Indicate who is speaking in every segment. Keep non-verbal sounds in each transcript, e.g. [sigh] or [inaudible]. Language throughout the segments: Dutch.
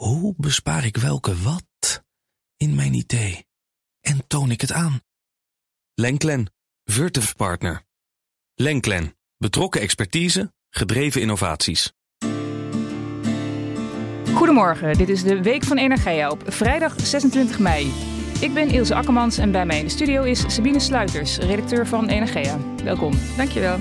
Speaker 1: Hoe bespaar ik welke wat in mijn idee en toon ik het aan? Lenklen, Virtuf Partner. Lenklen, betrokken expertise, gedreven innovaties.
Speaker 2: Goedemorgen, dit is de Week van Energia op vrijdag 26 mei. Ik ben Ilse Akkermans en bij mij in de studio is Sabine Sluiters, redacteur van Energia. Welkom.
Speaker 3: Dankjewel.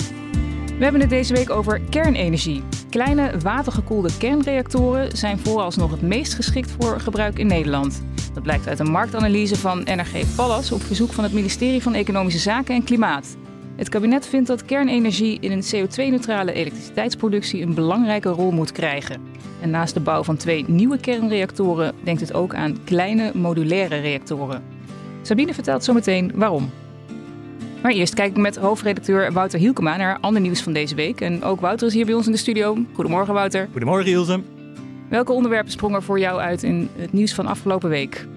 Speaker 2: We hebben het deze week over kernenergie. Kleine watergekoelde kernreactoren zijn vooralsnog het meest geschikt voor gebruik in Nederland. Dat blijkt uit een marktanalyse van NRG Pallas op verzoek van het ministerie van Economische Zaken en Klimaat. Het kabinet vindt dat kernenergie in een CO2-neutrale elektriciteitsproductie een belangrijke rol moet krijgen. En naast de bouw van twee nieuwe kernreactoren denkt het ook aan kleine modulaire reactoren. Sabine vertelt zometeen waarom. Maar eerst kijk ik met hoofdredacteur Wouter Hielkema naar ander nieuws van deze week. En ook Wouter is hier bij ons in de studio. Goedemorgen Wouter.
Speaker 4: Goedemorgen Ilse.
Speaker 2: Welke onderwerpen sprongen voor jou uit in het nieuws van afgelopen week?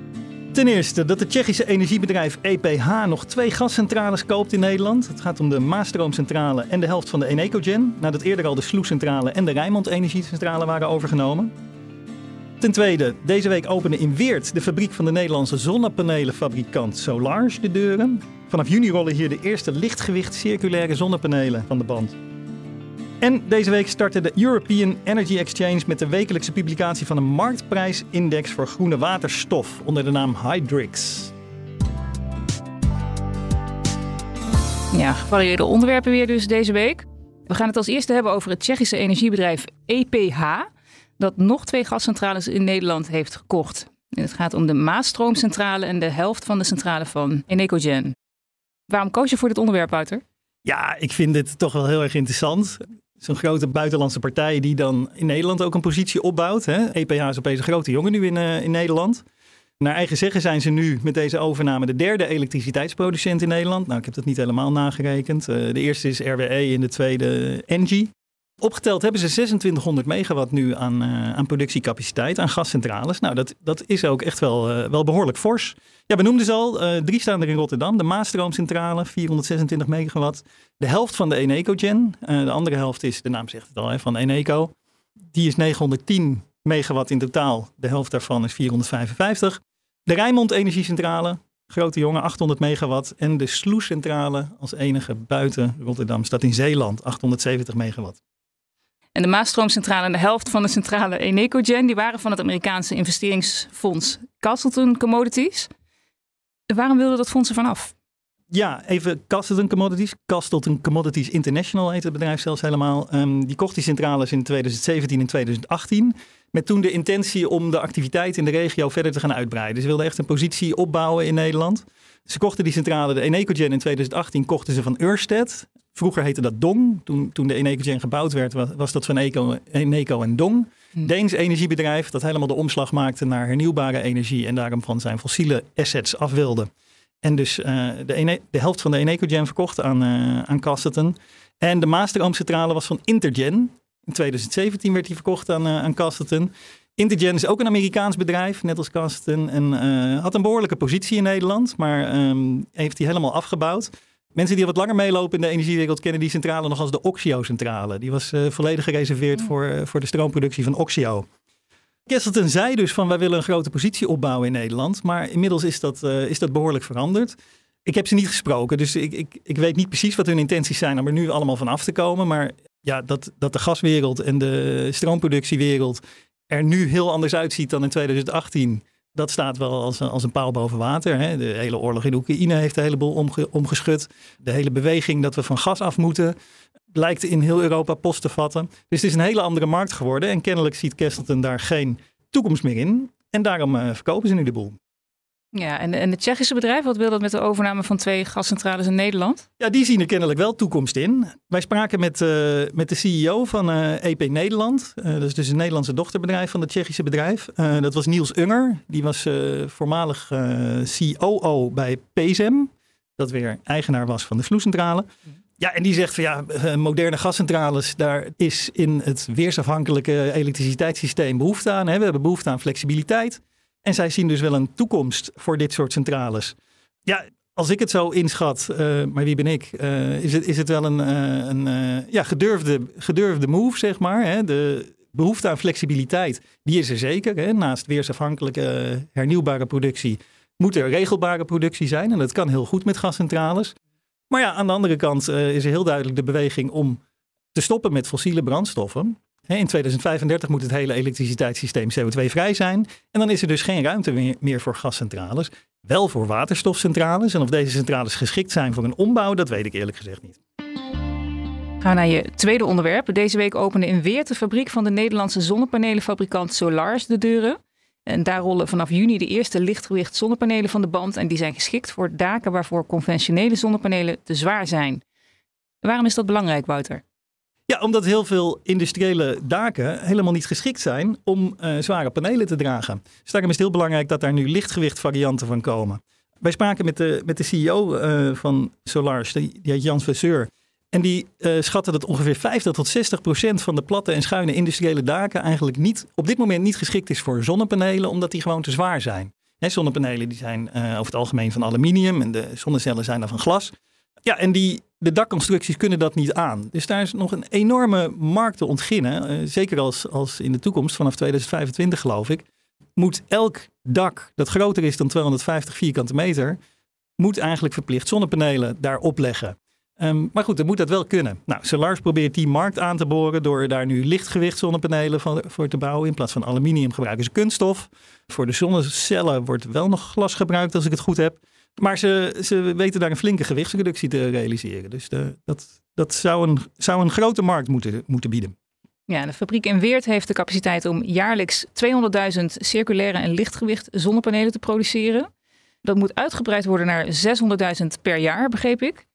Speaker 4: Ten eerste dat het Tsjechische energiebedrijf EPH nog twee gascentrales koopt in Nederland. Het gaat om de Maastroomcentrale en de helft van de Enecogen, nadat eerder al de Sloescentrale en de Rijnmond Energiecentrale waren overgenomen. Ten tweede, deze week opende in Weert de fabriek van de Nederlandse zonnepanelenfabrikant Solarge de deuren. Vanaf juni rollen hier de eerste lichtgewicht circulaire zonnepanelen van de band. En deze week startte de European Energy Exchange met de wekelijkse publicatie van een marktprijsindex voor groene waterstof onder de naam Hydrix.
Speaker 2: Ja, gevarieerde onderwerpen weer dus deze week. We gaan het als eerste hebben over het Tsjechische energiebedrijf EPH, dat nog twee gascentrales in Nederland heeft gekocht. En het gaat om de Maastroomcentrale en de helft van de centrale van Enecogen. Waarom koos je voor dit onderwerp, Wouter?
Speaker 4: Ja, ik vind dit toch wel heel erg interessant. Zo'n grote buitenlandse partij die dan in Nederland ook een positie opbouwt. Hè? EPH is opeens een grote jongen nu in, uh, in Nederland. Naar eigen zeggen zijn ze nu met deze overname de derde elektriciteitsproducent in Nederland. Nou, ik heb dat niet helemaal nagerekend. Uh, de eerste is RWE en de tweede Engie. Opgeteld hebben ze 2600 megawatt nu aan, uh, aan productiecapaciteit, aan gascentrales. Nou, dat, dat is ook echt wel, uh, wel behoorlijk fors. Ja, we noemden ze al, uh, drie staan er in Rotterdam. De Maastroomcentrale, 426 megawatt. De helft van de Enecogen. de andere helft is, de naam zegt het al, hè, van Eneco. Die is 910 megawatt in totaal. De helft daarvan is 455. De Rijnmond Energiecentrale, grote jongen, 800 megawatt. En de Sloescentrale als enige buiten Rotterdam staat in Zeeland, 870 megawatt.
Speaker 2: En de Maastroomcentrale en de helft van de centrale Enecogen, die waren van het Amerikaanse investeringsfonds Castleton Commodities. Waarom wilde dat fonds er vanaf?
Speaker 4: Ja, even Castleton Commodities. Castleton Commodities International heet het bedrijf zelfs helemaal. Um, die kocht die centrales in 2017 en 2018. Met toen de intentie om de activiteit in de regio verder te gaan uitbreiden. Ze wilden echt een positie opbouwen in Nederland. Ze kochten die centrale, de Enecogen in 2018, kochten ze van Ørsted. Vroeger heette dat Dong. Toen, toen de Enecogen gebouwd werd, was, was dat van Eco, Eneco en Dong. Hm. Deens energiebedrijf dat helemaal de omslag maakte naar hernieuwbare energie en daarom van zijn fossiele assets af wilde. En dus uh, de, ene, de, helft van de Enecogen verkocht aan, uh, aan Casterton. En de Maastroomcentrale was van Intergen. In 2017 werd die verkocht aan, uh, aan Casterton. Intergen is ook een Amerikaans bedrijf, net als Casterton. En had een behoorlijke positie in Nederland, maar um, heeft die helemaal afgebouwd. Mensen die wat langer meelopen in de energiewereld kennen die centrale nog als de Oxio-centrale. Die was uh, volledig gereserveerd mm. voor, uh, voor de stroomproductie van Oxio. Kesselten zei dus van wij willen een grote positie opbouwen in Nederland. Maar inmiddels is dat, uh, is dat behoorlijk veranderd. Ik heb ze niet gesproken, dus ik, ik, ik weet niet precies wat hun intenties zijn om er nu allemaal van af te komen. Maar ja, dat, dat de gaswereld en de stroomproductiewereld er nu heel anders uitziet dan in 2018 dat staat wel als, als een paal boven water. Hè. De hele oorlog in Oekraïne heeft een heleboel omge, omgeschud. De hele beweging dat we van gas af moeten, lijkt in heel Europa post te vatten. Dus het is een hele andere markt geworden. En kennelijk ziet Kesselten daar geen toekomst meer in. En daarom uh, verkopen ze nu de boel.
Speaker 2: Ja, en, en het Tsjechische bedrijf, wat wil dat met de overname van twee gascentrales in Nederland?
Speaker 4: Ja, die zien er kennelijk wel toekomst in. Wij spraken met, uh, met de CEO van EP Nederland. Uh, dat is dus een Nederlandse dochterbedrijf van het Tsjechische bedrijf. dat was Niels Unger. Die was voormalig COO bij PSM. Dat weer eigenaar was van de vloecentrale. Ja, en die zegt van ja, moderne gascentrales, daar is in het weersafhankelijke elektriciteitssysteem behoefte aan. Hè. We hebben behoefte aan flexibiliteit. En zij zien dus wel een toekomst voor dit soort centrales. Ja, als ik het zo inschat, uh, maar wie ben ik, uh, is, het, is het wel een, uh, een ja, gedurfde, gedurfde move, zeg maar. Hè? De, behoefte aan flexibiliteit, die is er zeker. Hè. Naast weersafhankelijke hernieuwbare productie moet er regelbare productie zijn. En dat kan heel goed met gascentrales. Maar ja, aan de andere kant is er heel duidelijk de beweging om te stoppen met fossiele brandstoffen. In 2035 moet het hele elektriciteitssysteem CO2-vrij zijn. En dan is er dus geen ruimte meer voor gascentrales. Wel voor waterstofcentrales. En of deze centrales geschikt zijn voor een ombouw, dat weet ik eerlijk gezegd niet.
Speaker 2: Gaan naar je tweede onderwerp. Deze week opende in Weert de fabriek van de Nederlandse zonnepanelenfabrikant Solars de deuren. En daar rollen vanaf juni de eerste lichtgewicht zonnepanelen van de band. En die zijn geschikt voor daken waarvoor conventionele zonnepanelen te zwaar zijn. Waarom is dat belangrijk, Wouter?
Speaker 4: Ja, omdat heel veel industriële daken helemaal niet geschikt zijn om uh, zware panelen te dragen. Dus daarom is het heel belangrijk dat daar nu lichtgewicht varianten van komen. Wij spraken met de, met de CEO eh, van Solars, die, die heet Jan Vasseur. En die uh, schatten dat ongeveer 50 tot 60 procent van de platte en schuine industriële daken eigenlijk niet, op dit moment niet geschikt is voor zonnepanelen, omdat die gewoon te zwaar zijn. Zonnepanelen die zijn over het algemeen van aluminium en de zonnecellen zijn dan van glas. Ja, en die, de dakconstructies kunnen dat niet aan. Dus daar is nog een enorme markt te ontginnen. Uh, zeker als, als in de toekomst, vanaf 2025 geloof ik, moet elk dak dat groter is dan 250 vierkante meter, moet eigenlijk verplicht zonnepanelen daarop leggen. Um, maar goed, dan moet dat wel kunnen. Nou, Solars probeert die markt aan te boren door daar nu lichtgewicht zonnepanelen van, voor te bouwen. In plaats van aluminium gebruiken ze kunststof. Voor de zonnecellen wordt wel nog glas gebruikt als ik het goed heb. Maar ze, ze weten daar een flinke gewichtsreductie te realiseren. Dus de, dat, dat zou, een, zou een grote markt moeten, moeten bieden.
Speaker 2: Ja, de fabriek in Weert heeft de capaciteit om jaarlijks 200.000 circulaire en lichtgewicht zonnepanelen te produceren. Dat moet uitgebreid worden naar 600.000 per jaar, begreep ik.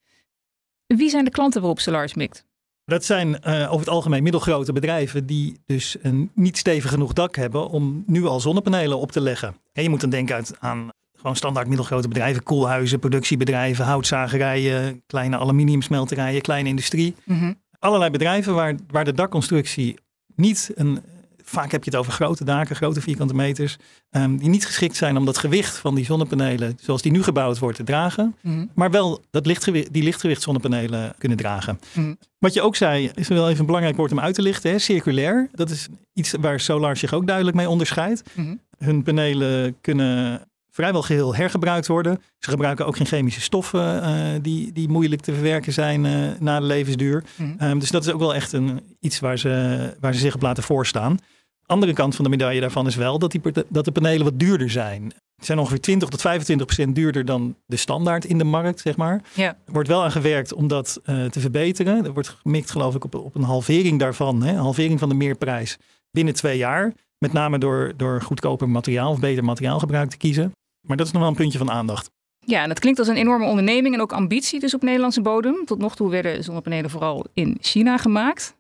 Speaker 2: Wie zijn de klanten waarop Solars mikt?
Speaker 4: Dat zijn uh, over het algemeen middelgrote bedrijven die dus een niet stevig genoeg dak hebben om nu al zonnepanelen op te leggen. En je moet dan denken uit, aan gewoon standaard middelgrote bedrijven, koelhuizen, productiebedrijven, houtzagerijen, kleine aluminiumsmelterijen, kleine industrie. Mm Allerlei bedrijven waar, waar de dakconstructie niet een vaak heb je het over grote daken, grote vierkante meters, um, die niet geschikt zijn om dat gewicht van die zonnepanelen, zoals die nu gebouwd wordt, te dragen. Mhm. Maar wel dat lichtgewicht, die lichtgewicht zonnepanelen kunnen dragen. Mhm. Wat je ook zei, is wel even een belangrijk woord om uit te lichten. Hè? Circulair. Dat is iets waar Solar zich ook duidelijk mee onderscheidt. Mhm. Hun panelen kunnen vrijwel geheel hergebruikt worden. Ze gebruiken ook geen chemische stoffen uh, die, die moeilijk te verwerken zijn uh, na de levensduur. Um, dus dat is ook wel echt een, iets waar ze, waar ze zich op laten voorstaan andere kant van de medaille daarvan is wel dat, die, dat de panelen wat duurder zijn. Ze zijn ongeveer 20 tot 25 procent duurder dan de standaard in de markt, zeg maar. Ja. Er wordt wel aan gewerkt om dat uh, te verbeteren. Er wordt gemikt, geloof ik, op, op een halvering daarvan. Hè? Een halvering van de meerprijs binnen twee jaar. Met name door, door goedkoper materiaal of beter materiaalgebruik te kiezen. Maar dat is nog wel een puntje van aandacht.
Speaker 2: Ja, en dat klinkt als een enorme onderneming en ook ambitie dus op Nederlandse bodem. Tot nog toe werden zonnepanelen vooral in China gemaakt.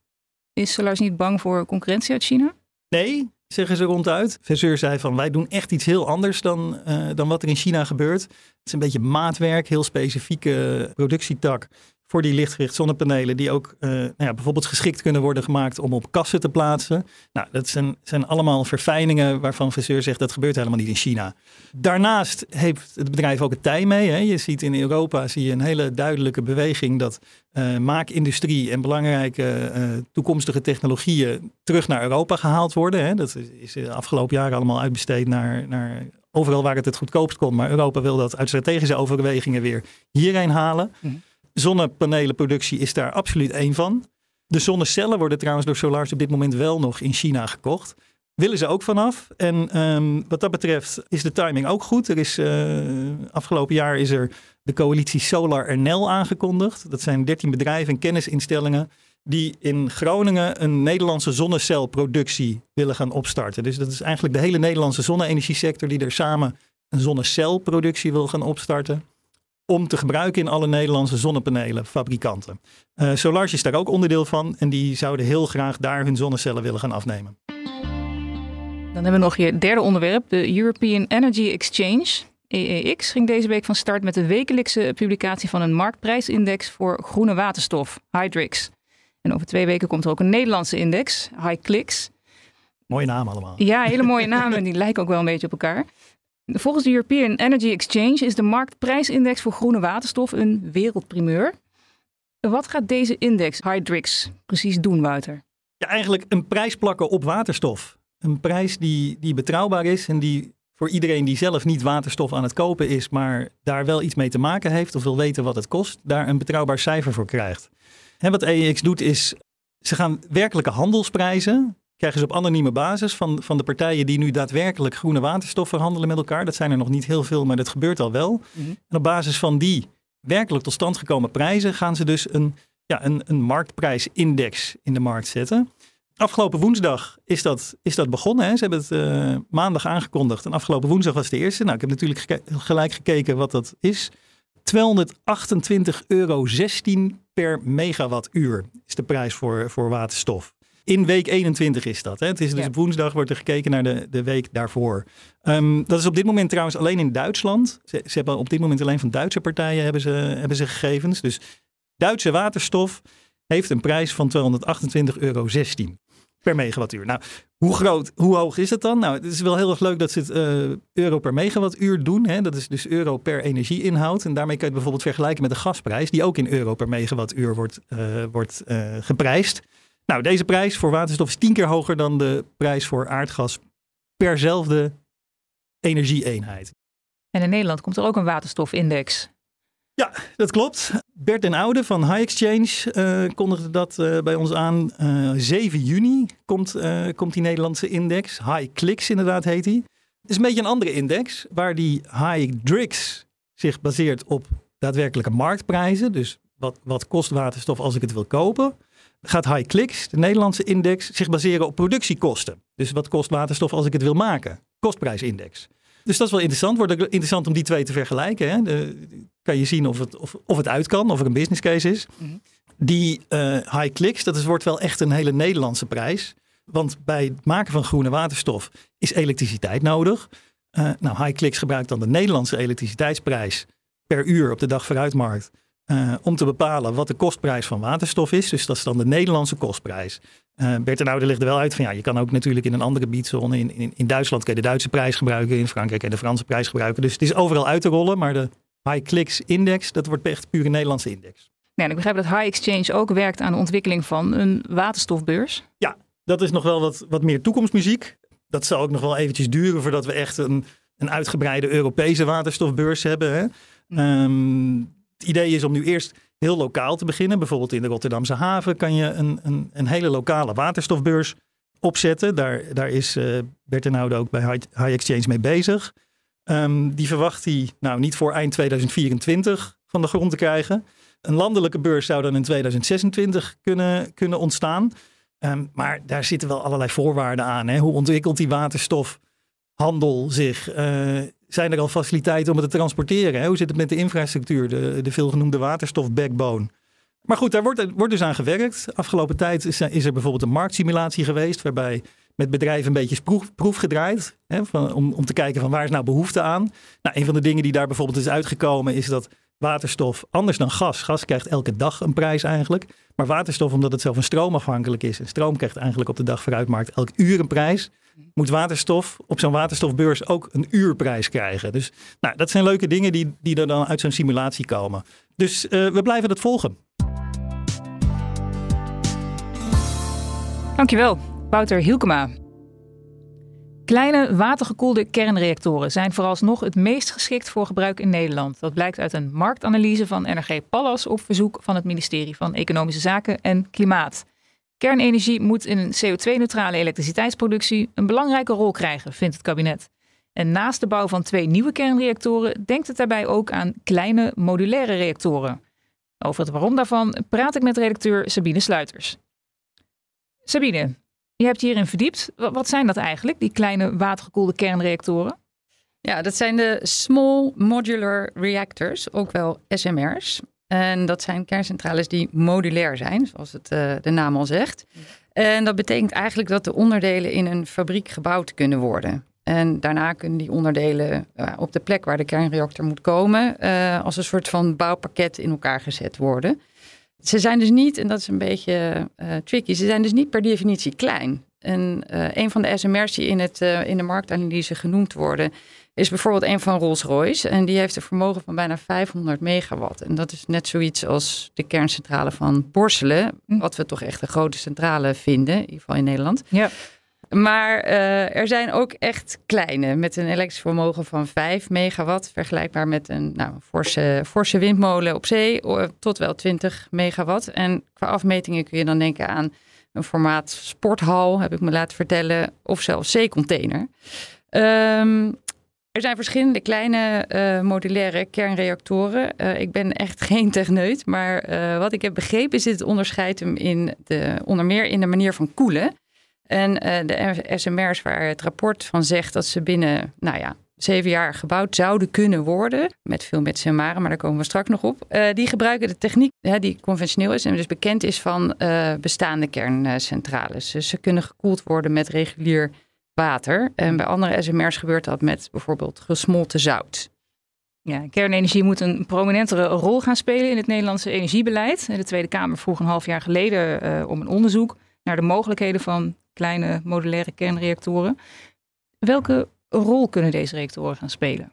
Speaker 2: Is Solars niet bang voor concurrentie uit China?
Speaker 4: Nee, zeggen ze ronduit. Verseur zei van wij doen echt iets heel anders dan, uh, dan wat er in China gebeurt. Het is een beetje maatwerk, heel specifieke productietak voor die lichtgericht zonnepanelen, die ook uh, nou ja, bijvoorbeeld geschikt kunnen worden gemaakt om op kassen te plaatsen. Nou, dat zijn, zijn allemaal verfijningen waarvan Vasseur zegt dat gebeurt helemaal niet in China. Daarnaast heeft het bedrijf ook het tij mee. Hè. Je ziet in Europa zie je een hele duidelijke beweging dat uh, maakindustrie en belangrijke uh, toekomstige technologieën terug naar Europa gehaald worden. Hè. Dat is de afgelopen jaren allemaal uitbesteed naar, naar overal waar het het goedkoopst kon. Maar Europa wil dat uit strategische overwegingen weer hierheen halen. Mm zonnepanelenproductie is daar absoluut één van. De zonnecellen worden trouwens door Solars op dit moment wel nog in China gekocht. Willen ze ook vanaf. En um, wat dat betreft is de timing ook goed. Er is uh, afgelopen jaar is er de coalitie Solar NL aangekondigd. Dat zijn 13 bedrijven en kennisinstellingen die in Groningen een Nederlandse zonnecelproductie willen gaan opstarten. Dus dat is eigenlijk de hele Nederlandse zonne-energiesector die er samen een zonnecelproductie wil gaan opstarten om te gebruiken in alle Nederlandse zonnepanelenfabrikanten. Uh, Solarge is daar ook onderdeel van en die zouden heel graag daar hun zonnecellen willen gaan afnemen.
Speaker 2: Dan hebben we nog je derde onderwerp, de European Energy Exchange. EEX ging deze week van start met de wekelijkse publicatie van een marktprijsindex voor groene waterstof, Hydrix. En over twee weken komt er ook een Nederlandse index, HiClicks.
Speaker 4: Mooie namen allemaal.
Speaker 2: Ja, hele mooie namen. Die lijken ook wel een beetje op elkaar. Volgens de European Energy Exchange is de marktprijsindex voor groene waterstof een wereldprimeur. Wat gaat deze index, Hydrix, precies doen, Wouter?
Speaker 4: Ja, eigenlijk een prijs plakken op waterstof. Een prijs die, die betrouwbaar is en die voor iedereen die zelf niet waterstof aan het kopen is, maar daar wel iets mee te maken heeft of wil weten wat het kost, daar een betrouwbaar cijfer voor krijgt. En wat EEX doet is, ze gaan werkelijke handelsprijzen, krijgen ze op anonieme basis van, van de partijen die nu daadwerkelijk groene waterstof verhandelen met elkaar. Dat zijn er nog niet heel veel, maar dat gebeurt al wel.
Speaker 2: Mhm.
Speaker 4: En op basis van die werkelijk tot stand gekomen prijzen gaan ze dus een, ja, een, een marktprijsindex in de markt zetten. Afgelopen woensdag is dat, is dat begonnen. Hè? Ze hebben het eh, maandag aangekondigd. En afgelopen woensdag was de eerste. Nou, ik heb natuurlijk geke- gelijk gekeken wat dat is. 228,16 euro per megawattuur is de prijs voor, voor waterstof. In week 21 is dat. Hè? Het is dus
Speaker 2: Ja.
Speaker 4: op woensdag wordt er gekeken naar de, de week daarvoor. Ehm, dat is op dit moment trouwens alleen in Duitsland. Ze, ze hebben op dit moment alleen van Duitse partijen hebben ze, hebben ze gegevens. Dus Duitse waterstof heeft een prijs van 228,16 euro per megawattuur. Nou, hoe groot, hoe hoog is het dan? Nou, het is wel heel erg leuk dat ze het eh, euro per megawattuur doen. Hè? Dat is dus euro per energieinhoud. En daarmee kun je het bijvoorbeeld vergelijken met de gasprijs, die ook in euro per megawattuur wordt, eh, wordt eh, geprijsd. Nou, deze prijs voor waterstof is tien keer hoger dan de prijs voor aardgas perzelfde energieeenheid.
Speaker 2: En in Nederland komt er ook een waterstofindex.
Speaker 4: Dat klopt. Bert den Oude van High Exchange eh, kondigde dat eh, bij ons aan. Eh 7 juni komt, eh, komt die Nederlandse index. High Clicks inderdaad heet die. Het is een beetje een andere index, waar die High Drix zich baseert op daadwerkelijke marktprijzen. Dus wat, wat kost waterstof als ik het wil kopen? Gaat High Clicks, de Nederlandse index, zich baseren op productiekosten. Dus wat kost waterstof als ik het wil maken? Kostprijsindex. Dus dat is wel interessant. Wordt ook interessant om die twee te vergelijken. Hè? De, kan je zien of het, of, of het uit kan, of er een business case is.
Speaker 2: Mhm.
Speaker 4: Die eh, high clicks, dat is, wordt wel echt een hele Nederlandse prijs. Want bij het maken van groene waterstof is elektriciteit nodig. Eh, nou, high clicks gebruikt dan de Nederlandse elektriciteitsprijs per uur op de dag vooruitmarkt. Eh, om te bepalen wat de kostprijs van waterstof is. Dus dat is dan de Nederlandse kostprijs. Eh Bert en Oude legt er wel uit van ja, je kan ook natuurlijk in een andere biedzone. In, in, in Duitsland kun je de Duitse prijs gebruiken. In Frankrijk kun je de Franse prijs gebruiken. Dus het is overal uit te rollen. Maar de high clicks index, dat wordt echt puur een Nederlandse index.
Speaker 2: Ja, en ik begrijp dat High Exchange ook werkt aan de ontwikkeling van een waterstofbeurs.
Speaker 4: Dat is nog wel wat, wat meer toekomstmuziek. Dat zal ook nog wel eventjes duren voordat we echt een, een uitgebreide Europese waterstofbeurs hebben. Hè? Ehm, het idee is om nu eerst heel lokaal te beginnen. Bijvoorbeeld in de Rotterdamse haven kan je een, een, een hele lokale waterstofbeurs opzetten. Daar, daar is eh Bert en ook bij High Exchange mee bezig. Ehm, die verwacht hij nou niet voor eind 2024 van de grond te krijgen. Een landelijke beurs zou dan in 2026 kunnen, kunnen ontstaan. Ehm, maar daar zitten wel allerlei voorwaarden aan. Hè? Hoe ontwikkelt die waterstofhandel zich? Eh, zijn er al faciliteiten om het te transporteren? Hoe zit het met de infrastructuur, de, de veelgenoemde waterstof-backbone? Maar goed, daar wordt, wordt dus aan gewerkt. Afgelopen tijd is, is er bijvoorbeeld een marktsimulatie geweest, waarbij met bedrijven een beetje proef, proef gedraaid. Hè, om, om te kijken van waar is nou behoefte aan. Nou, een van de dingen die daar bijvoorbeeld is uitgekomen is dat waterstof, anders dan gas, gas krijgt elke dag een prijs eigenlijk. Maar waterstof, omdat het zelf van stroom afhankelijk is, en stroom krijgt eigenlijk op de dag vooruitmarkt elk uur een prijs, moet waterstof op zo'n waterstofbeurs ook een uurprijs krijgen. Dus nou, dat zijn leuke dingen die, die er dan uit zo'n simulatie komen. Dus eh, we blijven het volgen.
Speaker 2: Dankjewel, Wouter Hielkema. Kleine watergekoelde kernreactoren zijn vooralsnog het meest geschikt voor gebruik in Nederland. Dat blijkt uit een marktanalyse van NRG Pallas op verzoek van het ministerie van Economische Zaken en Klimaat. Kernenergie moet in een CO2-neutrale elektriciteitsproductie een belangrijke rol krijgen, vindt het kabinet. En naast de bouw van twee nieuwe kernreactoren denkt het daarbij ook aan kleine modulaire reactoren. Over het waarom daarvan praat ik met redacteur Sabine Sluiters. Sabine, je hebt hierin verdiept. Wa- Wat zijn dat eigenlijk, die kleine watergekoelde kernreactoren?
Speaker 3: Ja, dat zijn de Small Modular Reactors, ook wel SMR's. En dat zijn kerncentrales die modulair zijn, zoals het, eh, de naam al zegt. En dat betekent eigenlijk dat de onderdelen in een fabriek gebouwd kunnen worden. En daarna kunnen die onderdelen eh, op de plek waar de kernreactor moet komen, eh, als een soort van bouwpakket in elkaar gezet worden. Ze zijn dus niet, en dat is een beetje tricky, ze zijn dus niet per definitie klein. En een van de SMR's die in, het, in de marktanalyse genoemd worden, is bijvoorbeeld een van Rolls-Royce. En die heeft een vermogen van bijna 500 megawatt. En dat is net zoiets als de kerncentrale van Borselen. Hm. Wat we toch echt een grote centrale vinden, in ieder geval in Nederland.
Speaker 2: Ja.
Speaker 3: Maar uh, er zijn ook echt kleine met een elektrisch vermogen van 5 megawatt. Vergelijkbaar met een nou, forse, forse windmolen op zee tot wel 20 megawatt. En qua afmetingen kun je dan denken aan een formaat sporthal, heb ik me laten vertellen. Of zelfs zeecontainer. Um, er zijn verschillende kleine uh, modulaire kernreactoren. Uh, ik ben echt [laughs] geen techneut, maar uh, wat ik heb begrepen is het onderscheidt hem in de, onder meer in de manier van koelen. En de SMR's waar het rapport van zegt dat ze binnen, nou ja, zeven jaar gebouwd zouden kunnen worden. Met veel met maar daar komen we straks nog op. die gebruiken de techniek die conventioneel is en dus bekend is van bestaande kerncentrales. Dus ze kunnen gekoeld worden met regulier water. En bij andere SMR's gebeurt dat met bijvoorbeeld gesmolten zout.
Speaker 2: Ja, kernenergie moet een prominentere rol gaan spelen in het Nederlandse energiebeleid. De Tweede Kamer vroeg een half jaar geleden uh, om een onderzoek naar de mogelijkheden van kleine modulaire kernreactoren. Welke rol kunnen deze reactoren gaan spelen?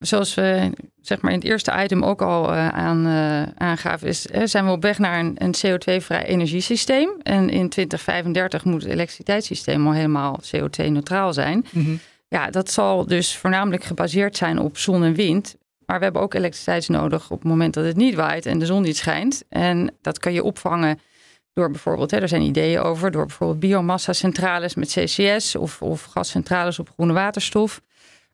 Speaker 3: Zoals we zeg maar in het eerste item ook al uh, aan, uh, aangaven, is, zijn we op weg naar een, een CO2-vrij energiesysteem. En in 2035 moet het elektriciteitssysteem al helemaal CO2-neutraal zijn. Mhm. Ja, dat zal dus voornamelijk gebaseerd zijn op zon en wind. Maar we hebben ook elektriciteit nodig op het moment dat het niet waait en de zon niet schijnt. En dat kan je opvangen door bijvoorbeeld, hè, er zijn ideeën over, door bijvoorbeeld biomassa-centrales met CCS of, of gascentrales op groene waterstof.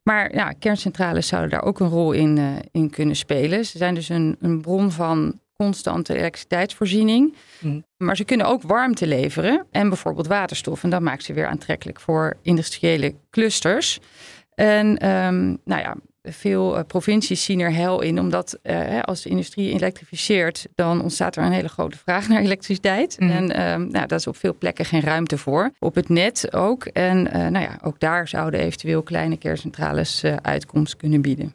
Speaker 3: Maar ja, kerncentrales zouden daar ook een rol in, uh, in kunnen spelen. Ze zijn dus een, een bron van constante elektriciteitsvoorziening. Mm. Maar ze kunnen ook warmte leveren en bijvoorbeeld waterstof. En dat maakt ze weer aantrekkelijk voor industriële clusters. En um, nou ja, veel eh, provincies zien er hel in, omdat uh, als de industrie elektrificeert, dan ontstaat er een hele grote vraag naar [laughs] elektriciteit. Mhm. En uh, nou, dat is op veel plekken geen ruimte voor. Op het net ook. En uh, nou ja, ook daar zouden eventueel kleine kerncentrales uitkomst kunnen bieden.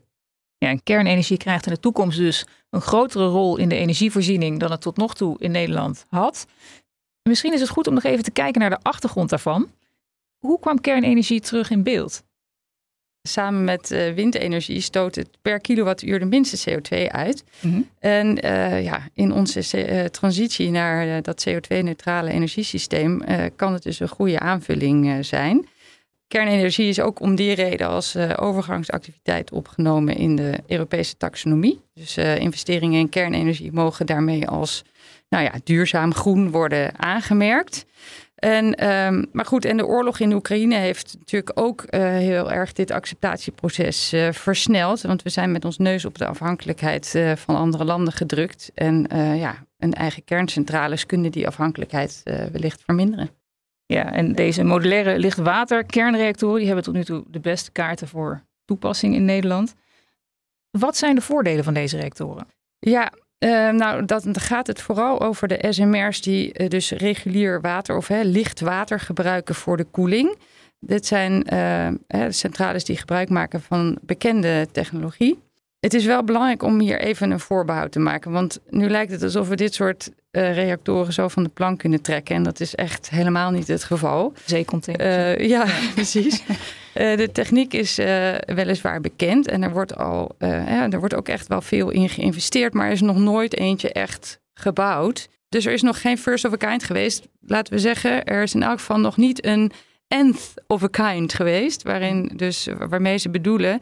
Speaker 2: Ja, en kernenergie krijgt in de toekomst dus een grotere rol in de energievoorziening dan het tot nog toe in Nederland had. Misschien is het goed om nog even te kijken naar de achtergrond daarvan. Hoe kwam kernenergie terug in beeld?
Speaker 3: Samen met uh, windenergie stoot het per kilowattuur de minste CO2 uit. Mhm. En uh, ja, in onze uh, transitie naar dat CO2-neutrale energiesysteem kan het dus een goede aanvulling zijn. Kernenergie is ook om die reden als overgangsactiviteit opgenomen in de Europese taxonomie. Dus investeringen in kernenergie mogen daarmee als nou ja, duurzaam groen worden aangemerkt. En, um, maar goed, en de oorlog in Oekraïne heeft natuurlijk ook uh, heel erg dit acceptatieproces uh, versneld. Want we zijn met ons neus op de afhankelijkheid uh, van andere landen gedrukt. En ja, een eigen kerncentrales kunnen die afhankelijkheid wellicht verminderen.
Speaker 2: Ja, en deze modulaire lichtwater kernreactoren die hebben tot nu toe de beste kaarten voor toepassing in Nederland. Wat zijn de voordelen van deze reactoren?
Speaker 3: Ja, uh, nou, dat, dan gaat het vooral over de SMR's die uh, dus regulier water of hè, licht water gebruiken voor de koeling. Dit zijn uh, centrales die gebruik maken van bekende technologie. Het is wel belangrijk om hier even een voorbehoud te maken. Want nu lijkt het alsof we dit soort uh, reactoren zo van de plank kunnen trekken. En dat is echt helemaal niet het geval.
Speaker 2: Zeecontainers.
Speaker 3: Ja, [laughs] precies. Uh, de techniek is weliswaar bekend. En er wordt, al, ja, er wordt ook echt wel veel in geïnvesteerd. Maar er is nog nooit eentje echt gebouwd. Dus er is nog geen first of a kind geweest. Laten we zeggen, er is in elk geval nog niet een nth of a kind geweest. Waarin dus, waarmee ze bedoelen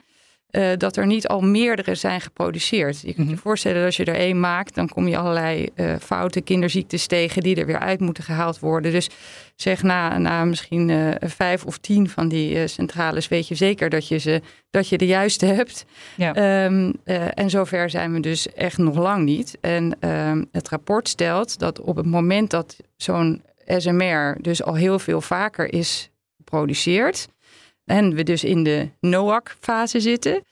Speaker 3: uh, dat er niet al meerdere zijn geproduceerd. Je kunt je mhm. voorstellen dat als je er één maakt, dan kom je allerlei uh, foute kinderziektes tegen die er weer uit moeten gehaald worden. Dus zeg na, na misschien uh, vijf of tien van die centrales weet je zeker dat je, ze, dat je de juiste hebt. Ja. Um, en zover zijn we dus echt nog lang niet. En um, het rapport stelt dat op het moment dat zo'n SMR dus al heel veel vaker is geproduceerd en we dus in de NOAC-fase zitten,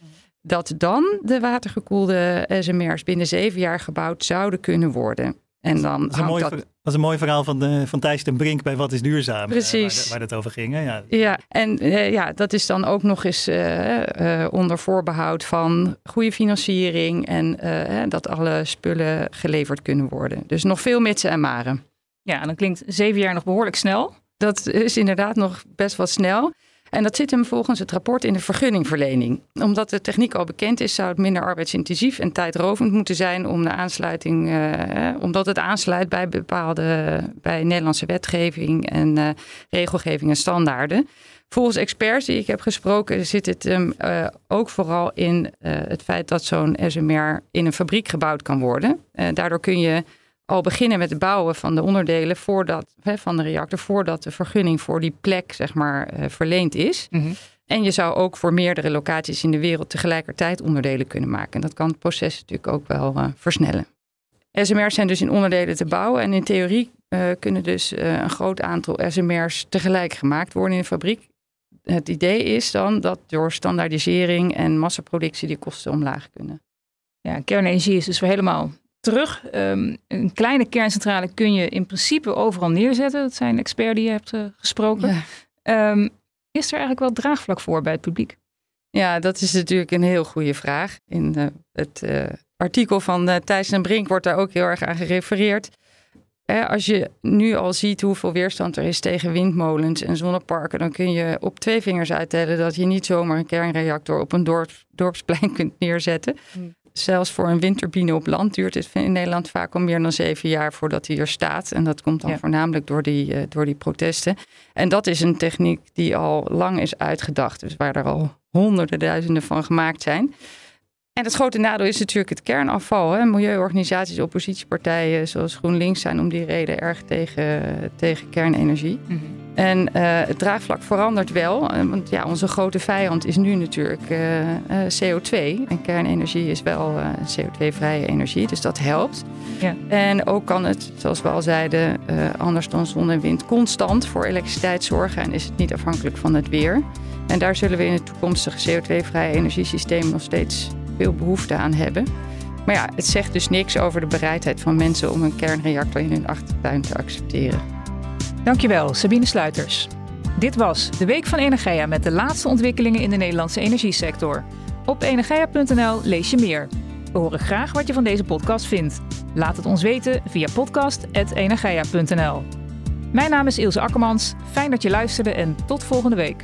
Speaker 3: dat dan de watergekoelde SMR's binnen zeven jaar gebouwd zouden kunnen worden. En dan
Speaker 4: dat, is een mooi, dat... is een mooi verhaal van, de, van Thijs ten Brink bij Wat is Duurzaam.
Speaker 3: Eh, Precies.
Speaker 4: waar, waar het over ging. Hè? Ja.
Speaker 3: ja, en uh, ja, dat is dan ook nog eens uh, onder voorbehoud van goede financiering en dat alle spullen geleverd kunnen worden. Dus nog veel mitsen en maren.
Speaker 2: Ja, en dan klinkt zeven jaar nog behoorlijk snel.
Speaker 3: Dat is inderdaad nog best wel snel. En dat zit hem volgens het rapport in de vergunningverlening. Omdat de techniek al bekend is, zou het minder arbeidsintensief en tijdrovend moeten zijn om de aansluiting, uh, omdat het aansluit bij bepaalde bij Nederlandse wetgeving en uh, regelgeving en standaarden. Volgens experts die ik heb gesproken zit het hem uh, ook vooral in het feit dat zo'n SMR in een fabriek gebouwd kan worden. daardoor kun je al beginnen met het bouwen van de onderdelen voordat, hè, van de reactor, voordat de vergunning voor die plek zeg maar, uh, verleend is. Mm -hmm. En je zou ook voor meerdere locaties in de wereld tegelijkertijd onderdelen kunnen maken. En dat kan het proces natuurlijk ook wel uh, versnellen. SMR's zijn dus in onderdelen te bouwen. En in theorie uh, kunnen dus een groot aantal SMR's tegelijk gemaakt worden in de fabriek. Het idee is dan dat door standaardisering en massaproductie die kosten omlaag kunnen.
Speaker 2: Ja, kernenergie is dus weer helemaal terug. Um, een kleine kerncentrale kun je in principe overal neerzetten. Dat zijn experts die je hebt uh, gesproken. Ja. Um, is er eigenlijk wel draagvlak voor bij het publiek?
Speaker 3: Ja, dat is natuurlijk een heel goede vraag. In uh, het uh, artikel van Thijs en Brink wordt daar ook heel erg aan gerefereerd. als je nu al ziet hoeveel weerstand er is tegen windmolens en zonneparken, dan kun je op twee vingers uittellen dat je niet zomaar een kernreactor op een dorp, dorpsplein [laughs] kunt neerzetten. Mm zelfs voor een windturbine op land duurt het in Nederland vaak al meer dan zeven jaar voordat hij er staat. En dat komt dan ja. voornamelijk door die, uh, door die protesten. En dat is een techniek die al lang is uitgedacht. Dus waar er al honderden duizenden van gemaakt zijn. En het grote nadeel is natuurlijk het kernafval. Hè. Milieuorganisaties, oppositiepartijen zoals GroenLinks zijn om die reden erg tegen, tegen kernenergie. Mm -hmm. En uh, het draagvlak verandert wel. Want ja, onze grote vijand is nu natuurlijk uh, uh, CO2. En kernenergie is wel CO2-vrije energie, dus dat helpt. Ja. En ook kan het, zoals we al zeiden, anders dan zon en wind, constant voor elektriciteit zorgen. En is het niet afhankelijk van het weer. En daar zullen we in het toekomstige CO2-vrije energiesysteem nog steeds veel behoefte aan hebben. Maar ja, het zegt dus niks over de bereidheid van mensen om een kernreactor in hun achtertuin te accepteren.
Speaker 2: Dankjewel, Sabine Sluiters. Dit was de Week van Energia met de laatste ontwikkelingen in de Nederlandse energiesector. Op energia.nl lees je meer. We horen graag wat je van deze podcast vindt. Laat het ons weten via podcast.energia.nl. Mijn naam is Ilse Akkermans. Fijn dat je luisterde en tot volgende week.